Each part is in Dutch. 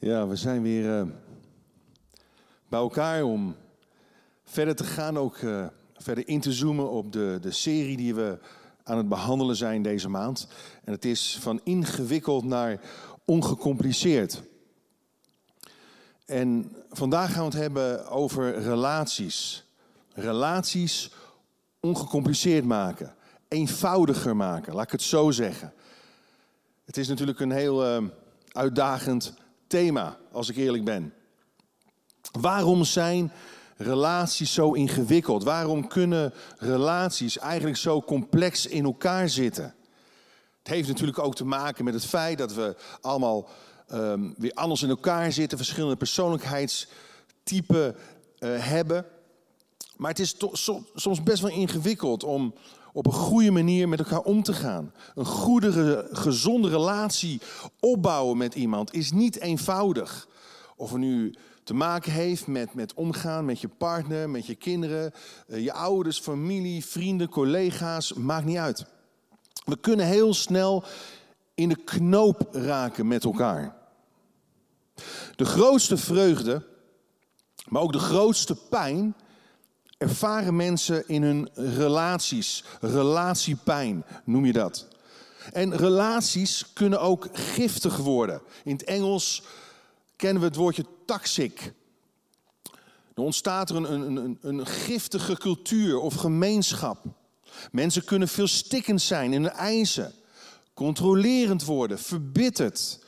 Ja, we zijn weer eh, bij elkaar om verder te gaan, ook eh, verder in te zoomen op de, de serie die we aan het behandelen zijn deze maand. En het is van ingewikkeld naar ongecompliceerd. En vandaag gaan we het hebben over relaties. Relaties ongecompliceerd maken, eenvoudiger maken, laat ik het zo zeggen. Het is natuurlijk een heel uh, uitdagend thema, als ik eerlijk ben. Waarom zijn relaties zo ingewikkeld? Waarom kunnen relaties eigenlijk zo complex in elkaar zitten? Het heeft natuurlijk ook te maken met het feit dat we allemaal um, weer anders in elkaar zitten, verschillende persoonlijkheidstypen uh, hebben. Maar het is soms best wel ingewikkeld om op een goede manier met elkaar om te gaan. Een goede, gezonde relatie opbouwen met iemand is niet eenvoudig. Of er nu te maken heeft met, met omgaan met je partner, met je kinderen, eh, je ouders, familie, vrienden, collega's, maakt niet uit. We kunnen heel snel in de knoop raken met elkaar. De grootste vreugde, maar ook de grootste pijn ervaren mensen in hun relaties. Relatiepijn noem je dat. En relaties kunnen ook giftig worden. In het Engels kennen we het woordje toxic. Er ontstaat er een, een, een, een giftige cultuur of gemeenschap. Mensen kunnen veel stikkend zijn in hun eisen, controlerend worden, verbitterd,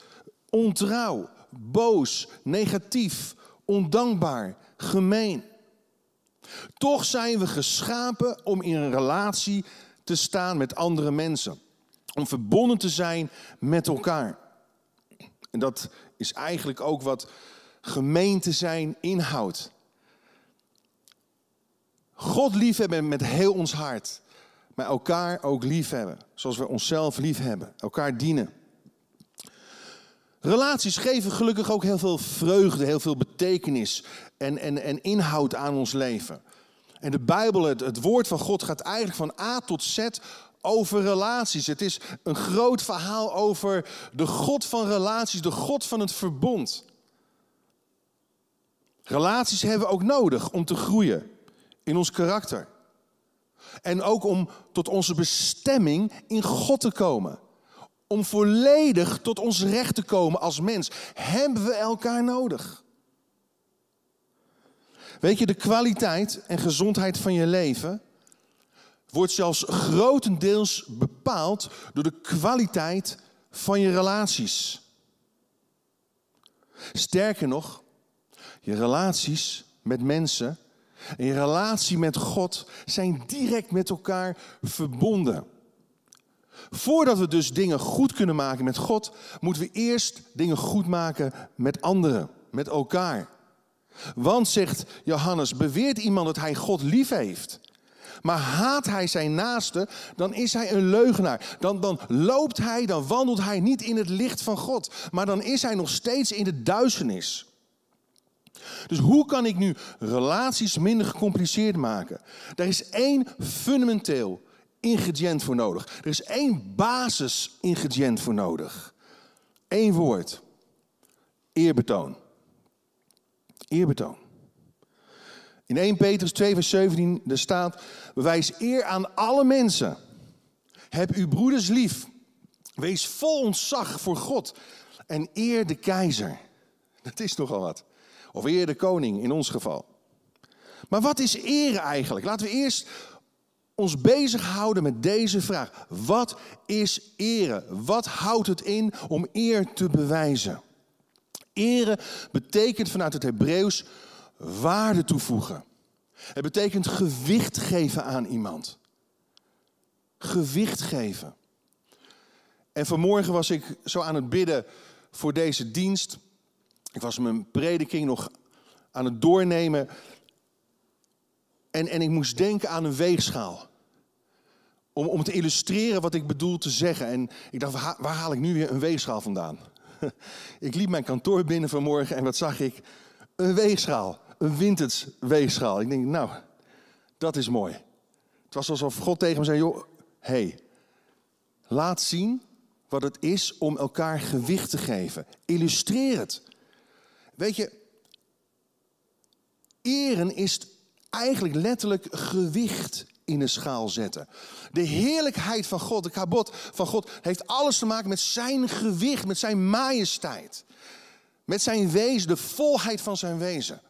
ontrouw, boos, negatief, ondankbaar, gemeen. Toch zijn we geschapen om in een relatie te staan met andere mensen. Om verbonden te zijn met elkaar. En dat is eigenlijk ook wat gemeente zijn inhoudt. God liefhebben met heel ons hart. Maar elkaar ook liefhebben. Zoals we onszelf liefhebben. Elkaar dienen. Relaties geven gelukkig ook heel veel vreugde, heel veel betekenis en, en, en inhoud aan ons leven. En de Bijbel, het, woord van God, gaat eigenlijk van A tot Z over relaties. Het is een groot verhaal over de God van relaties, de God van het verbond. Relaties hebben we ook nodig om te groeien in ons karakter. En ook om tot onze bestemming in God te komen. Om volledig tot ons recht te komen als mens, hebben we elkaar nodig. Weet je, de kwaliteit en gezondheid van je leven wordt zelfs grotendeels bepaald door de kwaliteit van je relaties. Sterker nog, je relaties met mensen en je relatie met God zijn direct met elkaar verbonden. Voordat we dus dingen goed kunnen maken met God, moeten we eerst dingen goed maken met anderen, met elkaar. Want, zegt Johannes, beweert iemand dat hij God lief heeft, maar haat hij zijn naaste, dan is hij een leugenaar. Dan, dan loopt hij, dan wandelt hij niet in het licht van God, maar dan is hij nog steeds in de duisternis. Dus hoe kan ik nu relaties minder gecompliceerd maken? Er is één fundamenteel ingrediënt voor nodig. Er is één basis-ingrediënt voor nodig. Eén woord. Eerbetoon. Eerbetoon. In 1 Petrus 2 vers 17 er staat, bewijs eer aan alle mensen. Heb uw broeders lief. Wees vol ontzag voor God en eer de keizer. Dat is nogal wat. Of eer de koning in ons geval. Maar wat is eer eigenlijk? Laten we eerst ons bezighouden met deze vraag. Wat is ere? Wat houdt het in om eer te bewijzen? Ere betekent vanuit het Hebreeuws waarde toevoegen. Het betekent gewicht geven aan iemand. Gewicht geven. En vanmorgen was ik zo aan het bidden voor deze dienst. Ik was mijn prediking nog aan het doornemen. En, en ik moest denken aan een weegschaal. Om, om te illustreren wat ik bedoel te zeggen. En ik dacht, waar, waar haal ik nu weer een weegschaal vandaan? ik liep mijn kantoor binnen vanmorgen en wat zag ik? Een weegschaal. Een vintage weegschaal. Ik denk, nou, dat is mooi. Het was alsof God tegen me zei, joh, hey, laat zien wat het is om elkaar gewicht te geven. Illustreer het. Weet je, eren is eigenlijk letterlijk gewicht in de schaal zetten. De heerlijkheid van God, de kabot van God, heeft alles te maken met zijn gewicht, met zijn majesteit. Met zijn wezen, de volheid van zijn wezen.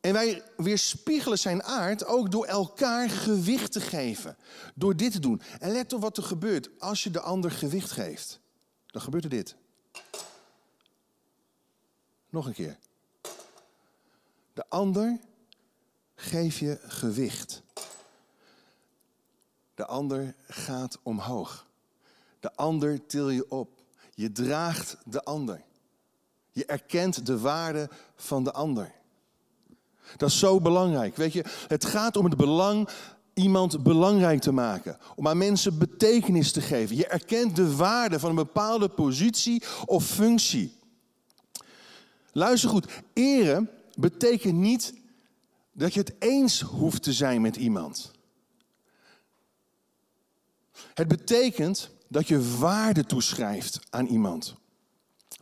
En wij weerspiegelen zijn aard ook door elkaar gewicht te geven. Door dit te doen. En let op wat er gebeurt als je de ander gewicht geeft. Dan gebeurt er dit. Nog een keer. De ander geef je gewicht. De ander gaat omhoog. De ander til je op. Je draagt de ander. Je erkent de waarde van de ander. Dat is zo belangrijk. Weet je, het gaat om het belang iemand belangrijk te maken. Om aan mensen betekenis te geven. Je erkent de waarde van een bepaalde positie of functie. Luister goed, eren betekent niet dat je het eens hoeft te zijn met iemand. Het betekent dat je waarde toeschrijft aan iemand.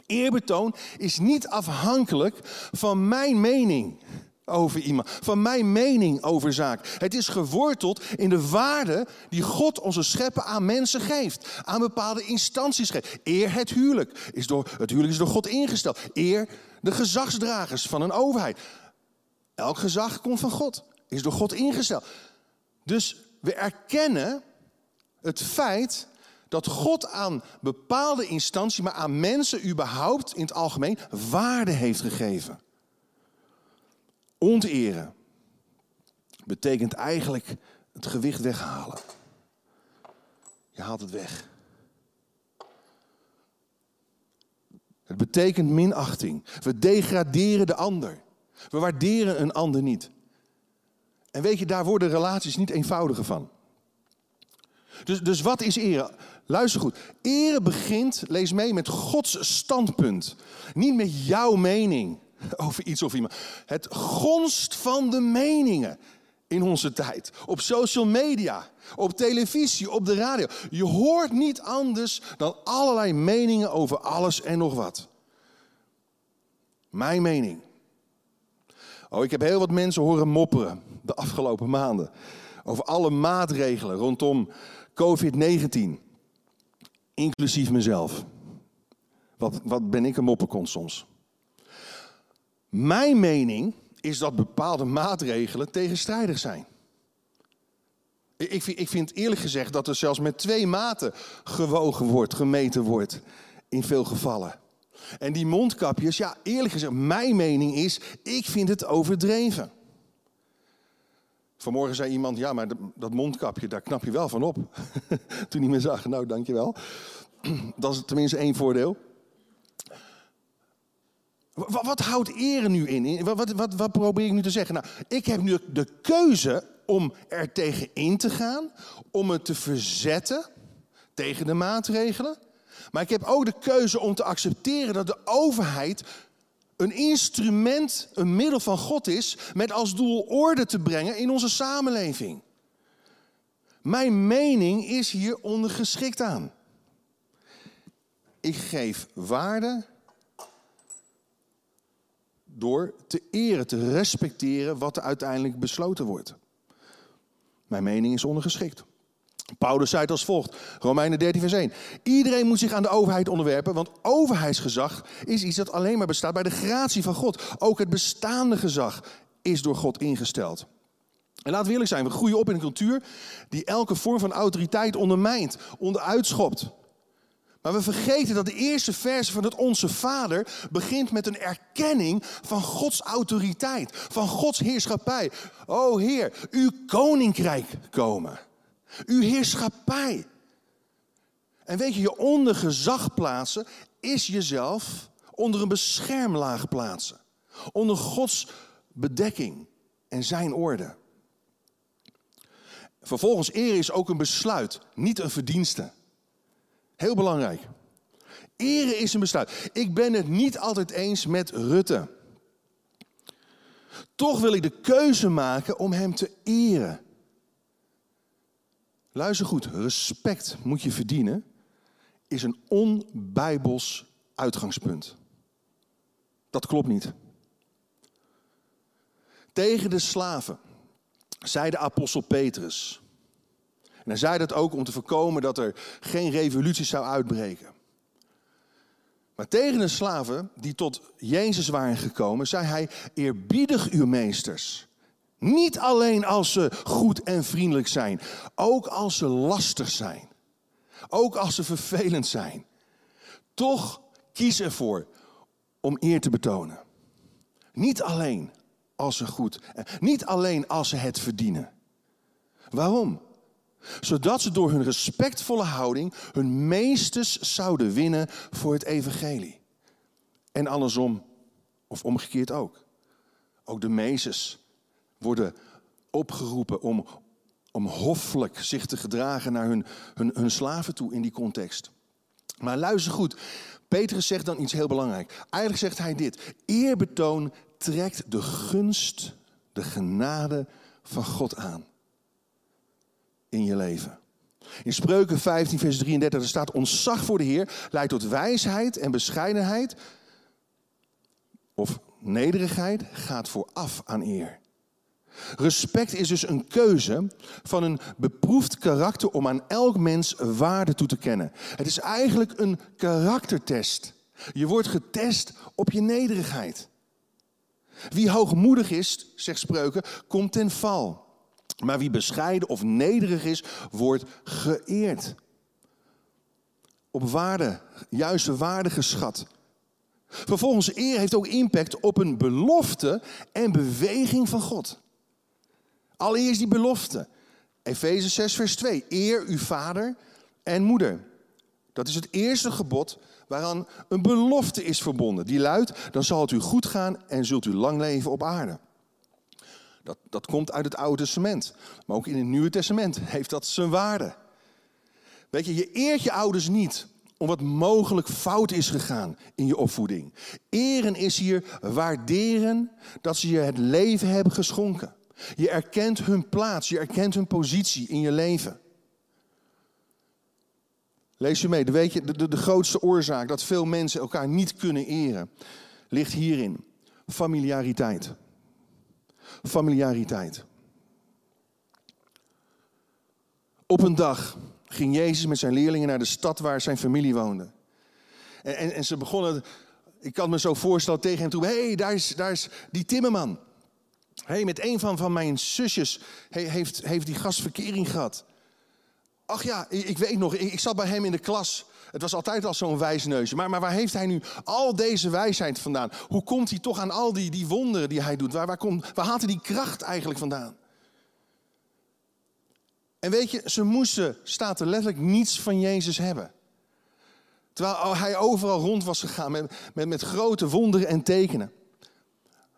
Eerbetoon is niet afhankelijk van mijn mening over iemand, van mijn mening over zaak. Het is geworteld in de waarde die God onze scheppen aan mensen geeft, aan bepaalde instanties geeft. Eer het huwelijk is door het huwelijk is door God ingesteld. Eer de gezagsdragers van een overheid. Elk gezag komt van God, is door God ingesteld. Dus we erkennen het feit dat God aan bepaalde instanties, maar aan mensen überhaupt in het algemeen, waarde heeft gegeven. Onteren betekent eigenlijk het gewicht weghalen. Je haalt het weg. Het betekent minachting. We degraderen de ander. We waarderen een ander niet. En weet je, daar worden relaties niet eenvoudiger van. Dus, dus wat is ere? Luister goed. Ere begint, lees mee, met Gods standpunt. Niet met jouw mening over iets of iemand. Het gonst van de meningen in onze tijd. Op social media, op televisie, op de radio. Je hoort niet anders dan allerlei meningen over alles en nog wat. Mijn mening. Oh, ik heb heel wat mensen horen mopperen de afgelopen maanden over alle maatregelen rondom COVID-19, inclusief mezelf. Wat, wat ben ik een mopperkont soms? Mijn mening is dat bepaalde maatregelen tegenstrijdig zijn. Ik vind, ik vind eerlijk gezegd dat er zelfs met twee maten gewogen wordt, gemeten wordt in veel gevallen. En die mondkapjes, ja, eerlijk gezegd, mijn mening is, ik vind het overdreven. Vanmorgen zei iemand, ja, maar dat mondkapje, daar knap je wel van op. Toen hij me zag, nou, dankjewel. Dat is tenminste één voordeel. Wat, wat houdt ere nu in? Wat, wat, wat, probeer ik nu te zeggen? Nou, ik heb nu de keuze om er tegen in te gaan, om me te verzetten tegen de maatregelen. Maar ik heb ook de keuze om te accepteren dat de overheid een instrument, een middel van God is, met als doel orde te brengen in onze samenleving. Mijn mening is hier ondergeschikt aan. Ik geef waarde door te eren, te respecteren wat er uiteindelijk besloten wordt. Mijn mening is ondergeschikt. Paulus zei het als volgt, Romeinen 13 vers 1. Iedereen moet zich aan de overheid onderwerpen, want overheidsgezag is iets dat alleen maar bestaat bij de gratie van God. Ook het bestaande gezag is door God ingesteld. En laten we eerlijk zijn, we groeien op in een cultuur die elke vorm van autoriteit ondermijnt, onderuitschopt. Maar we vergeten dat de eerste verse van het Onze Vader begint met een erkenning van Gods autoriteit, van Gods heerschappij. O Heer, uw koninkrijk komen. Uw heerschappij. En weet je, je onder gezag plaatsen is jezelf onder een beschermlaag plaatsen. Onder Gods bedekking en zijn orde. Vervolgens eer is ook een besluit, niet een verdienste. Heel belangrijk. Eren is een besluit. Ik ben het niet altijd eens met Rutte. Toch wil ik de keuze maken om hem te eren. Luister goed, respect moet je verdienen, is een onbijbels uitgangspunt. Dat klopt niet. Tegen de slaven zei de apostel Petrus. En hij zei dat ook om te voorkomen dat er geen revolutie zou uitbreken. Maar tegen de slaven die tot Jezus waren gekomen, zei hij: Eerbiedig uw meesters. Niet alleen als ze goed en vriendelijk zijn, ook als ze lastig zijn. Ook als ze vervelend zijn. Toch kies ervoor om eer te betonen. Niet alleen als ze goed, niet alleen als ze het verdienen. Waarom? Zodat ze door hun respectvolle houding hun meesters zouden winnen voor het evangelie. En andersom, of omgekeerd ook. Ook de meesters worden opgeroepen om, om hoffelijk zich te gedragen naar hun, hun, hun slaven toe in die context. Maar luister goed, Petrus zegt dan iets heel belangrijk. Eigenlijk zegt hij dit: eerbetoon trekt de gunst, de genade van God aan in je leven. In Spreuken 15, vers 33 er staat: Ontzag voor de Heer leidt tot wijsheid en bescheidenheid. Of nederigheid gaat vooraf aan eer. Respect is dus een keuze van een beproefd karakter om aan elk mens waarde toe te kennen. Het is eigenlijk een karaktertest. Je wordt getest op je nederigheid. Wie hoogmoedig is, zegt spreuken, komt ten val. Maar wie bescheiden of nederig is, wordt geëerd. Op waarde, juiste waarde geschat. Vervolgens, eer heeft ook impact op een belofte en beweging van God. Allereerst die belofte. Efeze 6, vers 2. Eer uw vader en moeder. Dat is het eerste gebod waaraan een belofte is verbonden. Die luidt, dan zal het u goed gaan en zult u lang leven op aarde. Dat, dat komt uit het Oude Testament. Maar ook in het Nieuwe Testament heeft dat zijn waarde. Weet je, je eert je ouders niet om wat mogelijk fout is gegaan in je opvoeding. Eren is hier waarderen dat ze je het leven hebben geschonken. Je erkent hun plaats, je erkent hun positie in je leven. Lees je mee, weet je, de, de, de grootste oorzaak dat veel mensen elkaar niet kunnen eren, ligt hierin. Familiariteit. Familiariteit. Op een dag ging Jezus met zijn leerlingen naar de stad waar zijn familie woonde. En, en, en ze begonnen, ik kan me zo voorstellen tegen hem toe, hé, hey, daar, is, daar is die timmerman hey, met een van, van mijn zusjes heeft, heeft die gast verkering gehad. Ach ja, ik, weet nog, ik, zat bij hem in de klas. Het was altijd al zo'n wijsneusje. Maar, maar waar heeft hij nu al deze wijsheid vandaan? Hoe komt hij toch aan al die, die wonderen die hij doet? Waar, waar, komt, waar haalt hij die kracht eigenlijk vandaan? En weet je, ze moesten, staat er letterlijk, niets van Jezus hebben. Terwijl hij overal rond was gegaan met, met, met grote wonderen en tekenen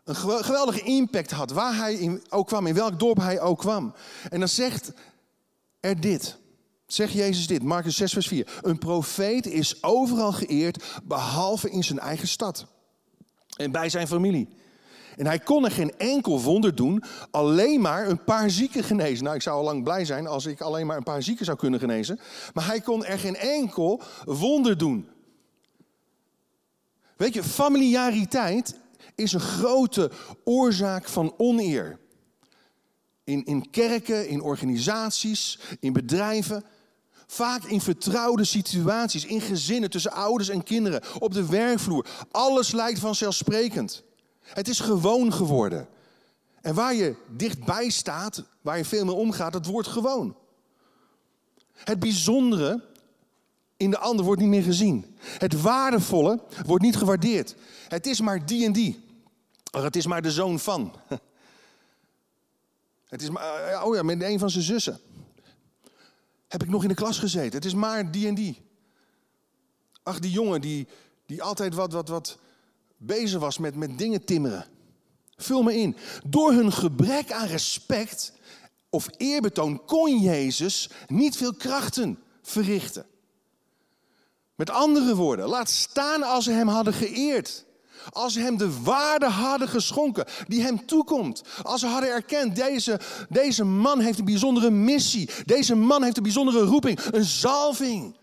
een geweldige impact had, waar hij in, ook kwam, in welk dorp hij ook kwam. En dan zegt er dit. Zegt Jezus dit, Marcus 6, vers 4. Een profeet is overal geëerd, behalve in zijn eigen stad. En bij zijn familie. En hij kon er geen enkel wonder doen, alleen maar een paar zieken genezen. Nou, ik zou al lang blij zijn als ik alleen maar een paar zieken zou kunnen genezen. Maar hij kon er geen enkel wonder doen. Weet je, familiariteit is een grote oorzaak van oneer. In, in kerken, in organisaties, in bedrijven. Vaak in vertrouwde situaties, in gezinnen tussen ouders en kinderen, op de werkvloer. Alles lijkt vanzelfsprekend. Het is gewoon geworden. En waar je dichtbij staat, waar je veel mee omgaat, dat wordt gewoon. Het bijzondere in de ander wordt niet meer gezien. Het waardevolle wordt niet gewaardeerd. Het is maar die en die. Het is maar de zoon van. Het is maar, eh, oh ja, met een van zijn zussen. Heb ik nog in de klas gezeten. Het is maar die en die. Ach, die jongen die, die altijd wat, wat, wat bezig was met, met dingen timmeren. Vul me in. Door hun gebrek aan respect of eerbetoon kon Jezus niet veel krachten verrichten. Met andere woorden, laat staan als ze hem hadden geëerd. Als ze hem de waarde hadden geschonken die hem toekomt. Als ze hadden erkend, deze, deze man heeft een bijzondere missie. Deze man heeft een bijzondere roeping, een zalving.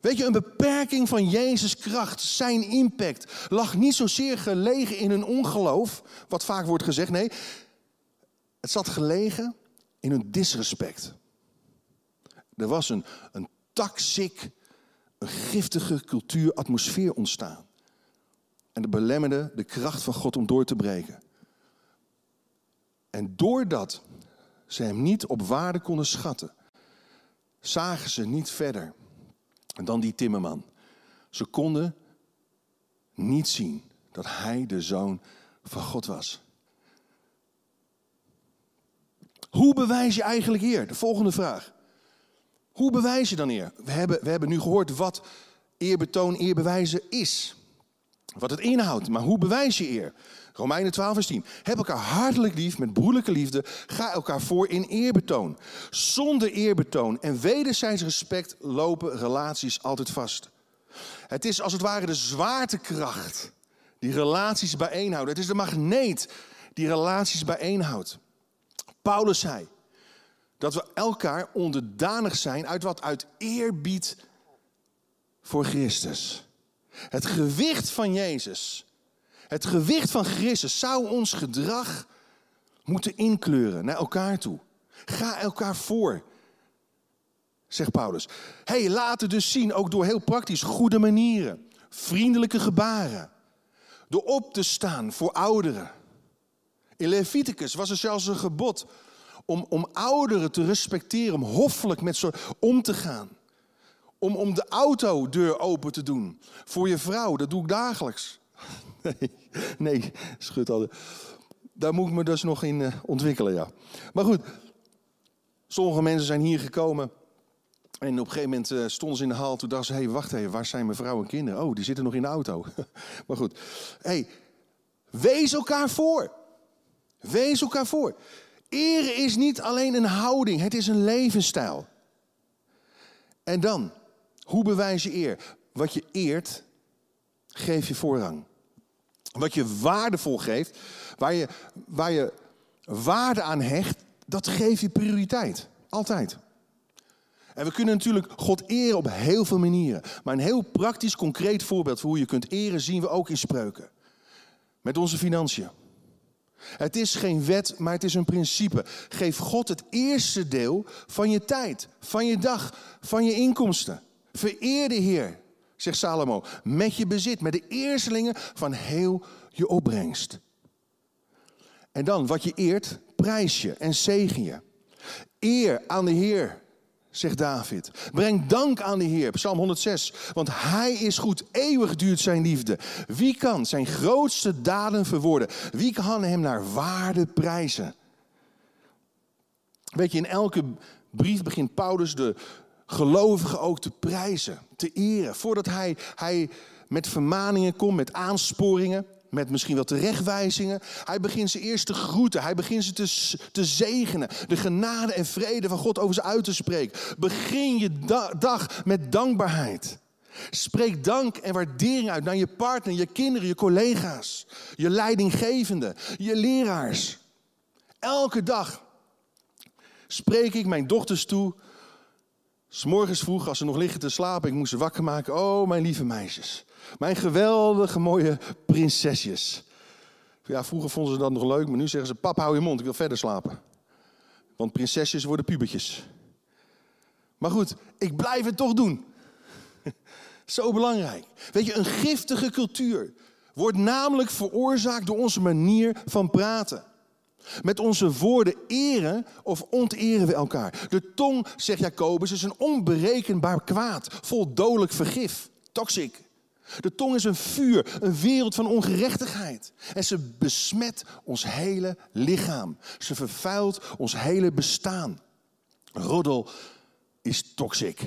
Weet je, een beperking van Jezus' kracht, zijn impact, lag niet zozeer gelegen in hun ongeloof, wat vaak wordt gezegd. Nee, het zat gelegen in hun disrespect. Er was een, een toxic, een giftige cultuur, atmosfeer ontstaan. En dat belemmerde de kracht van God om door te breken. En doordat ze hem niet op waarde konden schatten, zagen ze niet verder dan die timmerman. Ze konden niet zien dat hij de zoon van God was. Hoe bewijs je eigenlijk eer? De volgende vraag. Hoe bewijs je dan eer? We hebben, we hebben nu gehoord wat eerbetoon, eerbewijzen is. Wat het inhoudt, maar hoe bewijs je eer? Romeinen 12, vers 10. Heb elkaar hartelijk lief met broederlijke liefde. Ga elkaar voor in eerbetoon. Zonder eerbetoon en wederzijds respect lopen relaties altijd vast. Het is als het ware de zwaartekracht die relaties bijeenhoudt. Het is de magneet die relaties bijeenhoudt. Paulus zei dat we elkaar onderdanig zijn uit wat? Uit eerbied voor Christus. Het gewicht van Jezus, het gewicht van Christus zou ons gedrag moeten inkleuren naar elkaar toe. Ga elkaar voor, zegt Paulus. hey, laat dus zien, ook door heel praktisch goede manieren, vriendelijke gebaren, door op te staan voor ouderen. In Leviticus was er zelfs een gebod om, om ouderen te respecteren, om hoffelijk met ze om te gaan. Om, om de autodeur open te doen voor je vrouw, dat doe ik dagelijks. Nee, nee schud al. Daar moet ik me dus nog in uh, ontwikkelen, ja. Maar goed, sommige mensen zijn hier gekomen. En op een gegeven moment uh, stonden ze in de hal. Toen dachten ze, hey, wacht even, waar zijn mijn vrouw en kinderen? Oh, die zitten nog in de auto. maar goed, hey, wees elkaar voor. Wees elkaar voor. Eren is niet alleen een houding, het is een levensstijl. En dan, hoe bewijs je eer? Wat je eert, geef je voorrang. Wat je waardevol geeft, waar je, waar je waarde aan hecht, dat geef je prioriteit. Altijd. En we kunnen natuurlijk God eren op heel veel manieren. Maar een heel praktisch, concreet voorbeeld van hoe je kunt eren zien we ook in spreuken. Met onze financiën. Het is geen wet, maar het is een principe. Geef God het eerste deel van je tijd, van je dag, van je inkomsten. Vereer de Heer, zegt Salomo, met je bezit, met de eerstelingen van heel je opbrengst. En dan, wat je eert, prijs je en zegen je. Eer aan de Heer, zegt David. Breng dank aan de Heer, Psalm 106. Want Hij is goed, eeuwig duurt zijn liefde. Wie kan zijn grootste daden verwoorden? Wie kan hem naar waarde prijzen? Weet je, in elke brief begint Paulus de gelovigen ook te prijzen, te eren. Voordat hij, hij met vermaningen komt, met aansporingen met misschien wel terechtwijzingen. Hij begint ze eerst te groeten. Hij begint ze te, te zegenen. De genade en vrede van God over ze uit te spreken. Begin je dag met dankbaarheid. Spreek dank en waardering uit naar je partner, je kinderen, je collega's, je leidinggevende, je leraars. Elke dag spreek ik mijn dochters toe. S'morgens vroeg, als ze nog liggen te slapen, ik moest ze wakker maken. Oh, mijn lieve meisjes. Mijn geweldige mooie prinsesjes. Ja, vroeger vonden ze dat nog leuk, maar nu zeggen ze: Pap, hou je mond, ik wil verder slapen. Want prinsesjes worden pubertjes. Maar goed, ik blijf het toch doen. Zo belangrijk. Weet je, een giftige cultuur wordt namelijk veroorzaakt door onze manier van praten. Met onze woorden eren of onteren we elkaar. De tong, zegt Jacobus, is een onberekenbaar kwaad, vol dodelijk vergif, toxic. De tong is een vuur, een wereld van ongerechtigheid. En ze besmet ons hele lichaam. Ze vervuilt ons hele bestaan. Roddel is toxic.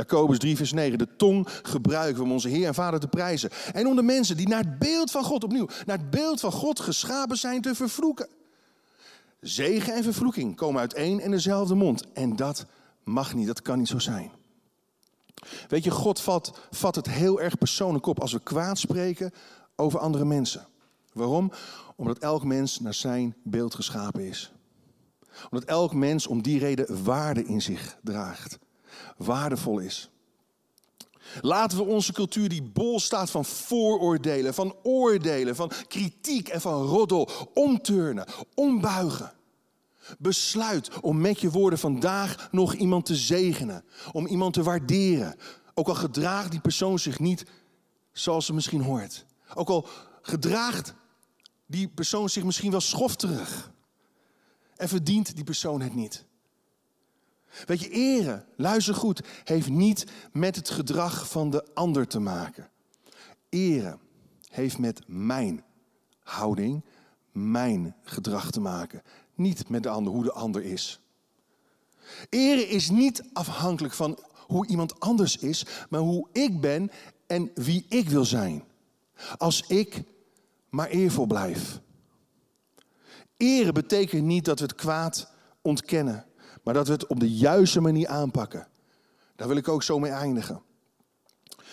Jacobus 3, vers 9. De tong gebruiken we om onze Heer en Vader te prijzen. En om de mensen die naar het beeld van God, opnieuw, naar het beeld van God geschapen zijn te vervloeken. Zegen en vervloeking komen uit één en dezelfde mond. En dat mag niet, dat kan niet zo zijn. Weet je, God vat, vat het heel erg persoonlijk op als we kwaad spreken over andere mensen. Waarom? Omdat elk mens naar zijn beeld geschapen is. Omdat elk mens om die reden waarde in zich draagt. Waardevol is. Laten we onze cultuur die bol staat van vooroordelen, van oordelen, van kritiek en van roddel omturnen, ombuigen. Besluit om met je woorden vandaag nog iemand te zegenen, om iemand te waarderen. Ook al gedraagt die persoon zich niet zoals ze misschien hoort. Ook al gedraagt die persoon zich misschien wel schofterig. En verdient die persoon het niet. Weet je, eren, luister goed, heeft niet met het gedrag van de ander te maken. Eren heeft met mijn houding, mijn gedrag te maken. Niet met de ander, hoe de ander is. Eren is niet afhankelijk van hoe iemand anders is, maar hoe ik ben en wie ik wil zijn. Als ik maar eervol blijf. Eren betekent niet dat we het kwaad ontkennen, maar dat we het op de juiste manier aanpakken. Daar wil ik ook zo mee eindigen.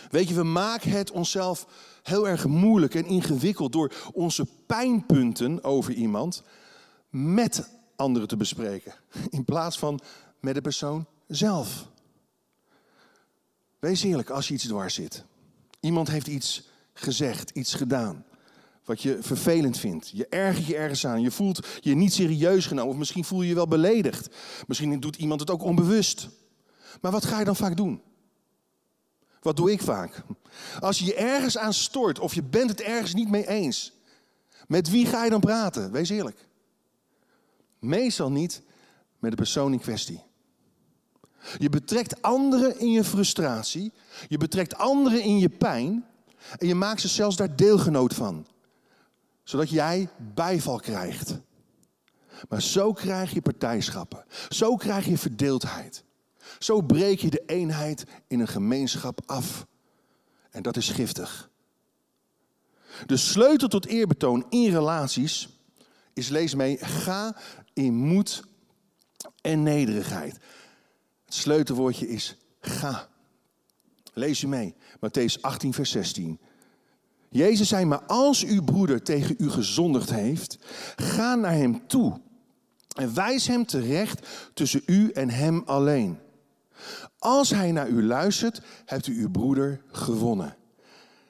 Weet je, we maken het onszelf heel erg moeilijk en ingewikkeld door onze pijnpunten over iemand met anderen te bespreken, in plaats van met de persoon zelf. Wees eerlijk als je iets dwars zit. Iemand heeft iets gezegd, iets gedaan wat je vervelend vindt. Je ergert je ergens aan. Je voelt je niet serieus genomen. Of misschien voel je je wel beledigd. Misschien doet iemand het ook onbewust. Maar wat ga je dan vaak doen? Wat doe ik vaak? Als je je ergens aan stort of je bent het ergens niet mee eens. Met wie ga je dan praten? Wees eerlijk. Meestal niet met de persoon in kwestie. Je betrekt anderen in je frustratie. Je betrekt anderen in je pijn. En je maakt ze zelfs daar deelgenoot van zodat jij bijval krijgt. Maar zo krijg je partijschappen. Zo krijg je verdeeldheid. Zo breek je de eenheid in een gemeenschap af. En dat is giftig. De sleutel tot eerbetoon in relaties is, lees mee, ga in moed en nederigheid. Het sleutelwoordje is ga. Lees je mee, Matthäus 18, vers 16. Jezus zei, maar als uw broeder tegen u gezondigd heeft, ga naar hem toe en wijs hem terecht tussen u en hem alleen. Als hij naar u luistert, hebt u uw broeder gewonnen.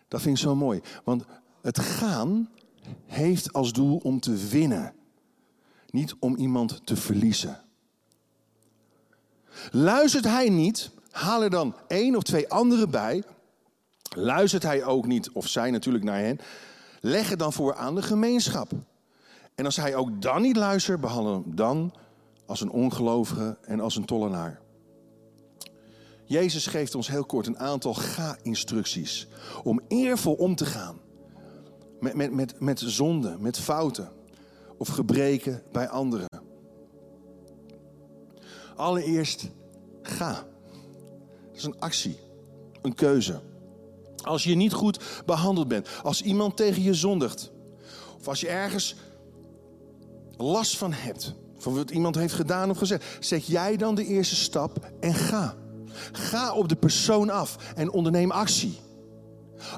Dat vind ik zo mooi, want het gaan heeft als doel om te winnen, niet om iemand te verliezen. Luistert hij niet, haal er dan één of twee anderen bij Luistert hij ook niet, of zij natuurlijk naar hen, leg het dan voor aan de gemeenschap. En als hij ook dan niet luistert, behandel hem dan als een ongelovige en als een tollenaar. Jezus geeft ons heel kort een aantal ga-instructies om eervol om te gaan met, met, met, met zonde, met fouten of gebreken bij anderen. Allereerst ga. Dat is een actie, een keuze. Als je niet goed behandeld bent. Als iemand tegen je zondigt. Of als je ergens last van hebt. Van wat iemand heeft gedaan of gezegd. Zet jij dan de eerste stap en ga. Ga op de persoon af en onderneem actie.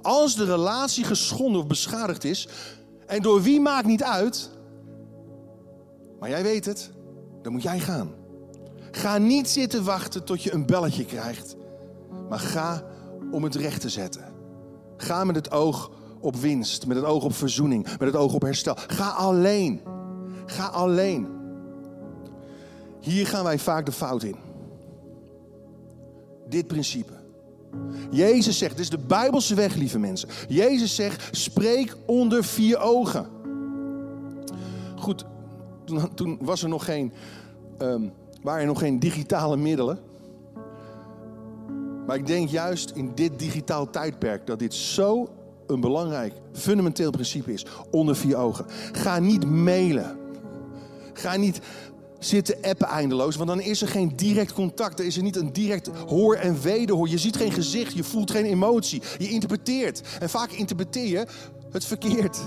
Als de relatie geschonden of beschadigd is. En door wie maakt niet uit. Maar jij weet het. Dan moet jij gaan. Ga niet zitten wachten tot je een belletje krijgt. Maar ga om het recht te zetten. Ga met het oog op winst, met het oog op verzoening, met het oog op herstel. Ga alleen. Ga alleen. Hier gaan wij vaak de fout in. Dit principe. Jezus zegt, dit is de Bijbelse weg, lieve mensen. Jezus zegt, spreek onder vier ogen. Goed, toen, was er nog geen, um, waren er nog geen digitale middelen. Maar ik denk juist in dit digitaal tijdperk dat dit zo een belangrijk, fundamenteel principe is. Onder vier ogen. Ga niet mailen. Ga niet zitten appen eindeloos, want dan is er geen direct contact. Er is er niet een direct hoor en wederhoor. Je ziet geen gezicht, je voelt geen emotie. Je interpreteert. En vaak interpreteer je het verkeerd.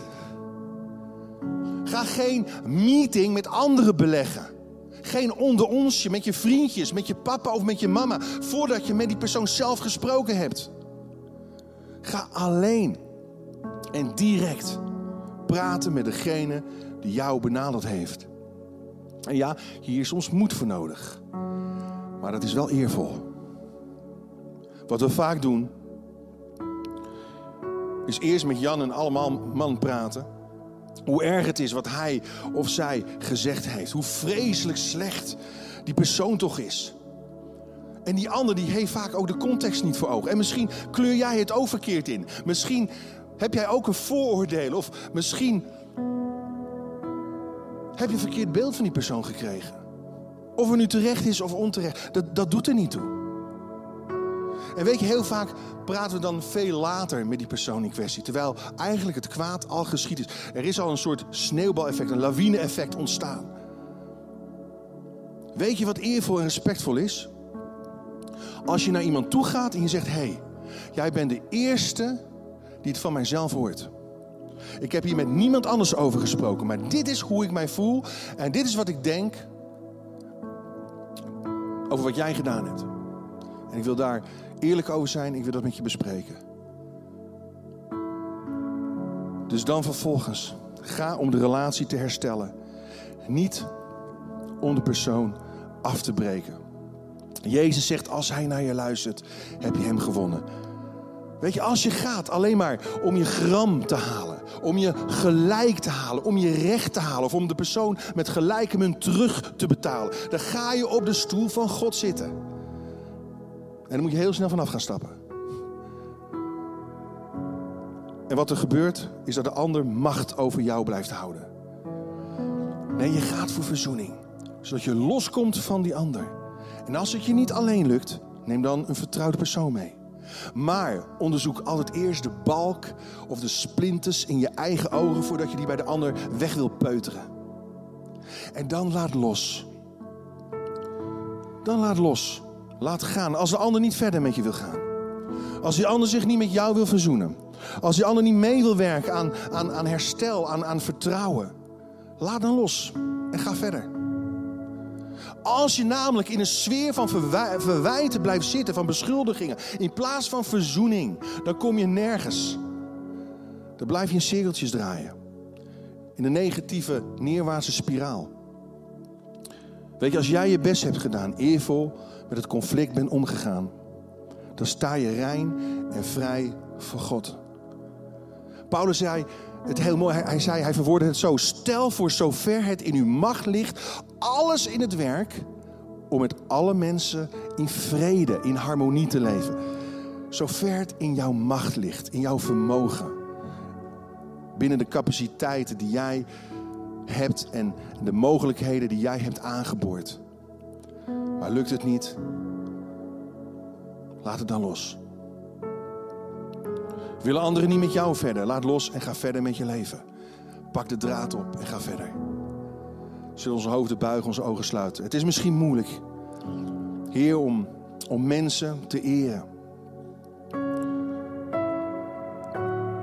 Ga geen meeting met anderen beleggen. Geen onder onsje met je vriendjes, met je papa of met je mama, voordat je met die persoon zelf gesproken hebt. Ga alleen en direct praten met degene die jou benaderd heeft. En ja, hier is soms moed voor nodig. Maar dat is wel eervol. Wat we vaak doen, is eerst met Jan en allemaal man praten. Hoe erg het is wat hij of zij gezegd heeft. Hoe vreselijk slecht die persoon toch is. En die ander die heeft vaak ook de context niet voor ogen. En misschien kleur jij het ook verkeerd in. Misschien heb jij ook een vooroordeel. Of misschien heb je een verkeerd beeld van die persoon gekregen. Of er nu terecht is of onterecht. Dat, dat doet er niet toe. En weet je, heel vaak praten we dan veel later met die persoon in kwestie. Terwijl eigenlijk het kwaad al geschied is. Er is al een soort sneeuwbaleffect, een lawine-effect ontstaan. Weet je wat eervol en respectvol is? Als je naar iemand toe gaat en je zegt: Hé, hey, jij bent de eerste die het van mijzelf hoort. Ik heb hier met niemand anders over gesproken, maar dit is hoe ik mij voel en dit is wat ik denk over wat jij gedaan hebt. En ik wil daar eerlijk over zijn, ik wil dat met je bespreken. Dus dan vervolgens, ga om de relatie te herstellen. Niet om de persoon af te breken. Jezus zegt, als hij naar je luistert, heb je hem gewonnen. Weet je, als je gaat alleen maar om je gram te halen, om je gelijk te halen, om je recht te halen of om de persoon met gelijke munt terug te betalen, dan ga je op de stoel van God zitten. En dan moet je heel snel vanaf gaan stappen. En wat er gebeurt, is dat de ander macht over jou blijft houden. Nee, je gaat voor verzoening, zodat je loskomt van die ander. En als het je niet alleen lukt, neem dan een vertrouwde persoon mee. Maar onderzoek altijd eerst de balk of de splinters in je eigen ogen voordat je die bij de ander weg wil peuteren. En dan laat los. Dan laat los. Laat gaan. Als de ander niet verder met je wil gaan. Als die ander zich niet met jou wil verzoenen. Als die ander niet mee wil werken aan, aan, aan herstel, aan, aan vertrouwen. Laat dan los en ga verder. Als je namelijk in een sfeer van verwijten blijft zitten, van beschuldigingen, in plaats van verzoening, dan kom je nergens. Dan blijf je in cirkeltjes draaien. In een negatieve, neerwaartse spiraal. Weet je, als jij je best hebt gedaan, eervol met het conflict bent omgegaan, dan sta je rein en vrij voor God. Paulus zei het heel mooi, hij, zei, hij verwoordde het zo: stel voor zover het in uw macht ligt, alles in het werk om met alle mensen in vrede, in harmonie te leven. Zover het in jouw macht ligt, in jouw vermogen. Binnen de capaciteiten die jij hebt en de mogelijkheden die jij hebt aangeboord. Maar lukt het niet? Laat het dan los. Willen anderen niet met jou verder? Laat los en ga verder met je leven. Pak de draad op en ga verder. Zullen onze hoofden buigen, onze ogen sluiten. Het is misschien moeilijk, Heer, om, om mensen te eren.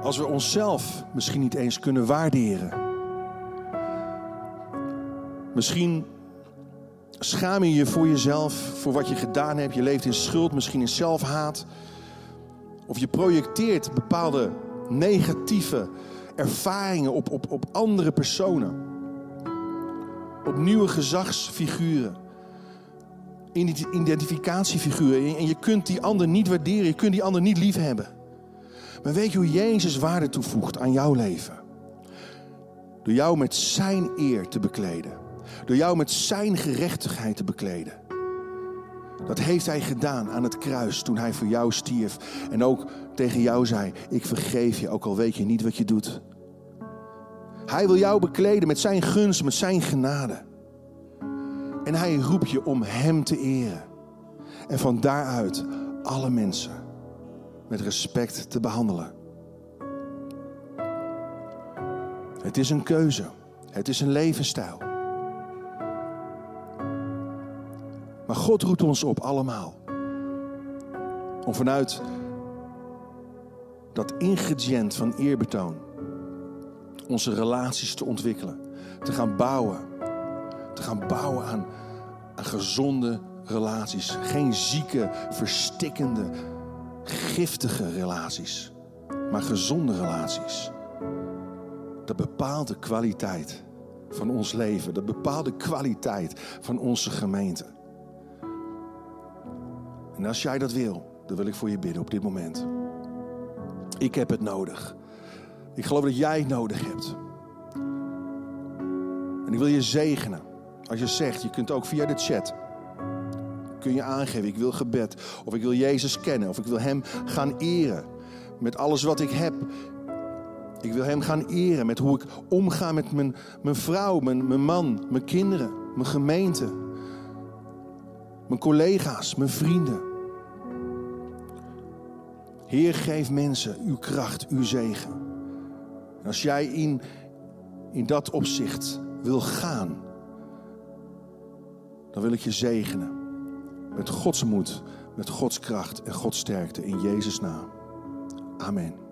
Als we onszelf misschien niet eens kunnen waarderen. Misschien schaam je je voor jezelf, voor wat je gedaan hebt. Je leeft in schuld, misschien in zelfhaat. Of je projecteert bepaalde negatieve ervaringen op, op, op andere personen. Op nieuwe gezagsfiguren. Identificatiefiguren. En je kunt die ander niet waarderen. Je kunt die ander niet liefhebben. Maar weet je hoe Jezus waarde toevoegt aan jouw leven? Door jou met zijn eer te bekleden. Door jou met zijn gerechtigheid te bekleden. Dat heeft hij gedaan aan het kruis toen hij voor jou stierf. En ook tegen jou zei: Ik vergeef je, ook al weet je niet wat je doet. Hij wil jou bekleden met zijn gunst, met zijn genade. En hij roept je om hem te eren. En van daaruit alle mensen met respect te behandelen. Het is een keuze. Het is een levensstijl. Maar God roept ons op allemaal. Om vanuit dat ingrediënt van eerbetoon onze relaties te ontwikkelen. Te gaan bouwen. Te gaan bouwen aan, aan gezonde relaties. Geen zieke, verstikkende, giftige relaties. Maar gezonde relaties. Dat bepaalt de kwaliteit van ons leven. Dat bepaalt de kwaliteit van onze gemeente. En als jij dat wil, dan wil ik voor je bidden op dit moment. Ik heb het nodig. Ik geloof dat jij het nodig hebt. En ik wil je zegenen. Als je zegt, je kunt ook via de chat. Kun je aangeven, ik wil gebed. Of ik wil Jezus kennen. Of ik wil Hem gaan eren. Met alles wat ik heb. Ik wil Hem gaan eren. Met hoe ik omga met mijn, mijn vrouw, mijn, mijn man, mijn kinderen, mijn gemeente. Mijn collega's, mijn vrienden. Heer, geef mensen uw kracht, uw zegen. En als jij in, in dat opzicht wil gaan, dan wil ik je zegenen. Met Gods moed, met Gods kracht en Gods sterkte in Jezus' naam. Amen.